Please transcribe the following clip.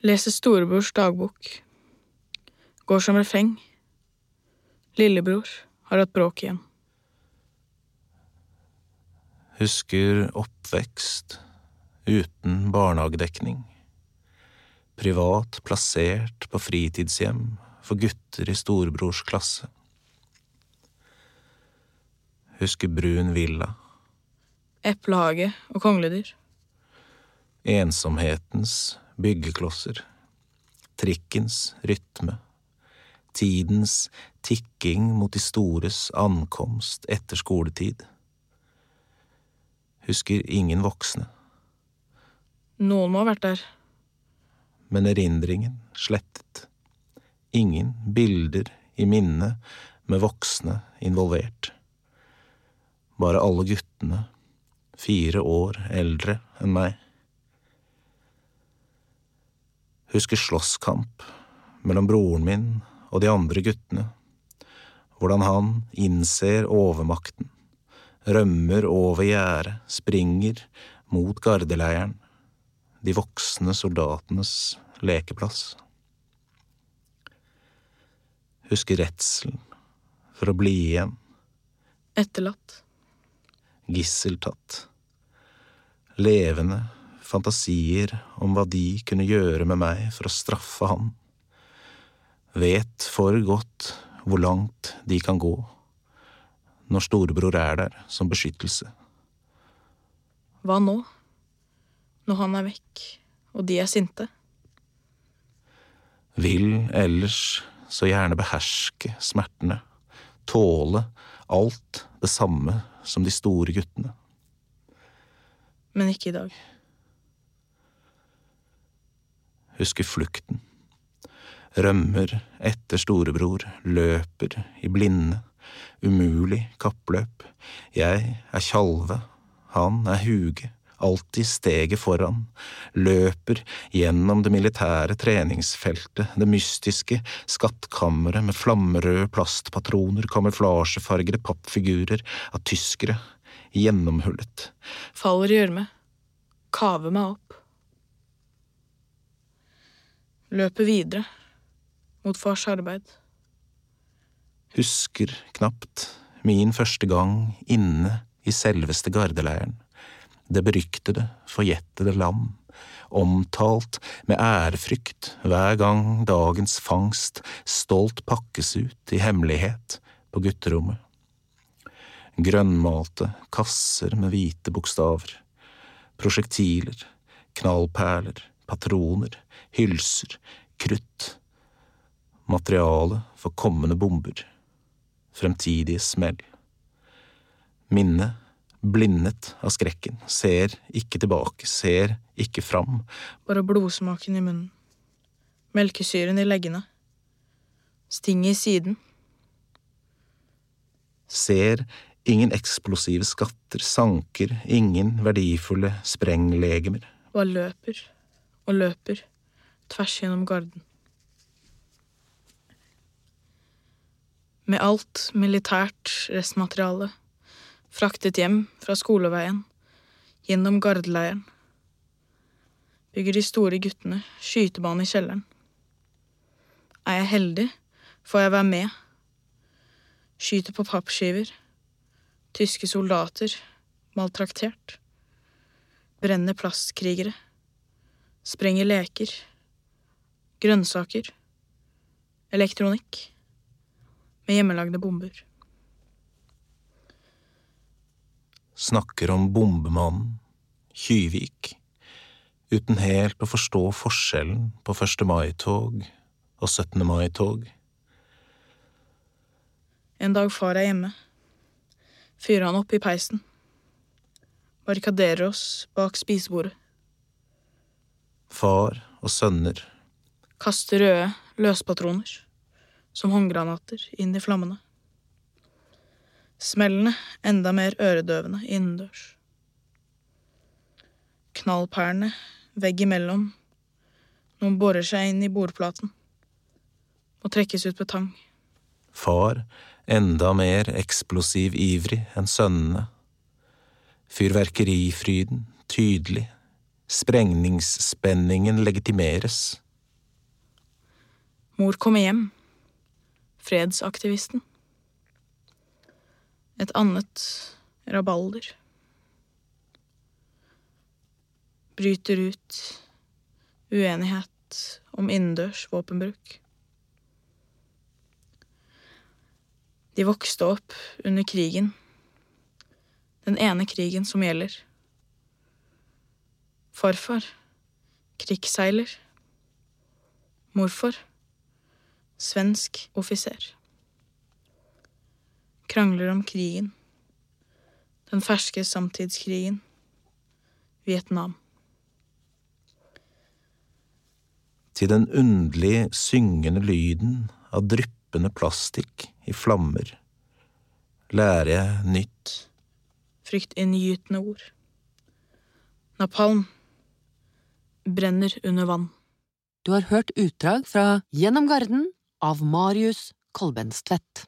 Leser storebrors dagbok. Går som refreng. Lillebror har hatt bråk igjen. Husker oppvekst uten barnehagedekning. Privat plassert på fritidshjem for gutter i storebrors klasse. Husker brun villa. Eplehage og kongledyr. Ensomhetens byggeklosser. Trikkens rytme. Tidens tikking mot de stores ankomst etter skoletid. Husker ingen voksne, Noen må ha vært der. men erindringen slettet. Ingen bilder i minnet med voksne involvert. Bare alle guttene, fire år eldre enn meg. Husker slåsskamp mellom broren min og de andre guttene. Hvordan han innser overmakten, rømmer over gjerdet, springer mot gardeleiren, de voksne soldatenes lekeplass. Husker redselen for å bli igjen, Etterlatt. gisseltatt. Levende fantasier om hva de kunne gjøre med meg for å straffe han. Vet for godt hvor langt de kan gå når storebror er der som beskyttelse. Hva nå? Når han er vekk, og de er sinte? Vil ellers så gjerne beherske smertene, tåle alt det samme som de store guttene. Men ikke i dag. Husker flukten. Rømmer etter storebror, løper i blinde, umulig kappløp. Jeg er Tjalve, han er Huge, alltid steget foran, løper gjennom det militære treningsfeltet, det mystiske skattkammeret med flammerøde plastpatroner, kamuflasjefargede pappfigurer av tyskere, gjennomhullet. Faller i gjørme. Kaver meg opp. Løper videre. Mot fars arbeid. Husker knapt min første gang inne i selveste gardeleiren. Det beryktede, forjettede lam, omtalt med ærefrykt hver gang dagens fangst stolt pakkes ut i hemmelighet på gutterommet. Grønnmalte kasser med hvite bokstaver, prosjektiler, knallperler, patroner, hylser, krutt, materiale for kommende bomber, fremtidige smell. Minnet, blindet av skrekken, ser ikke tilbake, ser ikke fram, Bare blodsmaken i munnen. Melkesyren i leggene. Stinget i siden. ser ingen eksplosive skatter, sanker, ingen verdifulle sprenglegemer. Hva løper og løper tvers gjennom garden. Med alt militært restmateriale fraktet hjem fra skoleveien, gjennom gardeleiren. Bygger de store guttene skytebane i kjelleren. Er jeg heldig, får jeg være med. Skyter på pappskiver. Tyske soldater, maltraktert. Brenner plastkrigere. Sprenger leker. Grønnsaker. Elektronikk. Med hjemmelagde bomber. Snakker om bombemannen, Kyvik, uten helt å forstå forskjellen på 1. mai-tog og 17. mai-tog. En dag far er hjemme, fyrer han opp i peisen. Barrikaderer oss bak spisebordet. Far og sønner, Kaster røde løspatroner, som håndgranater, inn i flammene. Smellene enda mer øredøvende innendørs. Knallpærene vegg imellom. Noen borer seg inn i bordplaten. og trekkes ut med tang. far enda mer eksplosiv ivrig enn sønnene. Fyrverkerifryden tydelig, sprengningsspenningen legitimeres, Mor kommer hjem. Fredsaktivisten. Et annet rabalder. Bryter ut. Uenighet om innendørs våpenbruk. De vokste opp under krigen. Den ene krigen som gjelder. Farfar. Krigsseiler. Morfar. Svensk offiser. Krangler om krigen. Den ferske samtidskrigen. Vietnam. Til den underlig syngende lyden av dryppende plastikk i flammer lærer jeg nytt. Fryktinngytende ord. Napalm. Brenner under vann. Du har hørt utdrag fra Gjennom Garden av Marius Kolbenstvedt.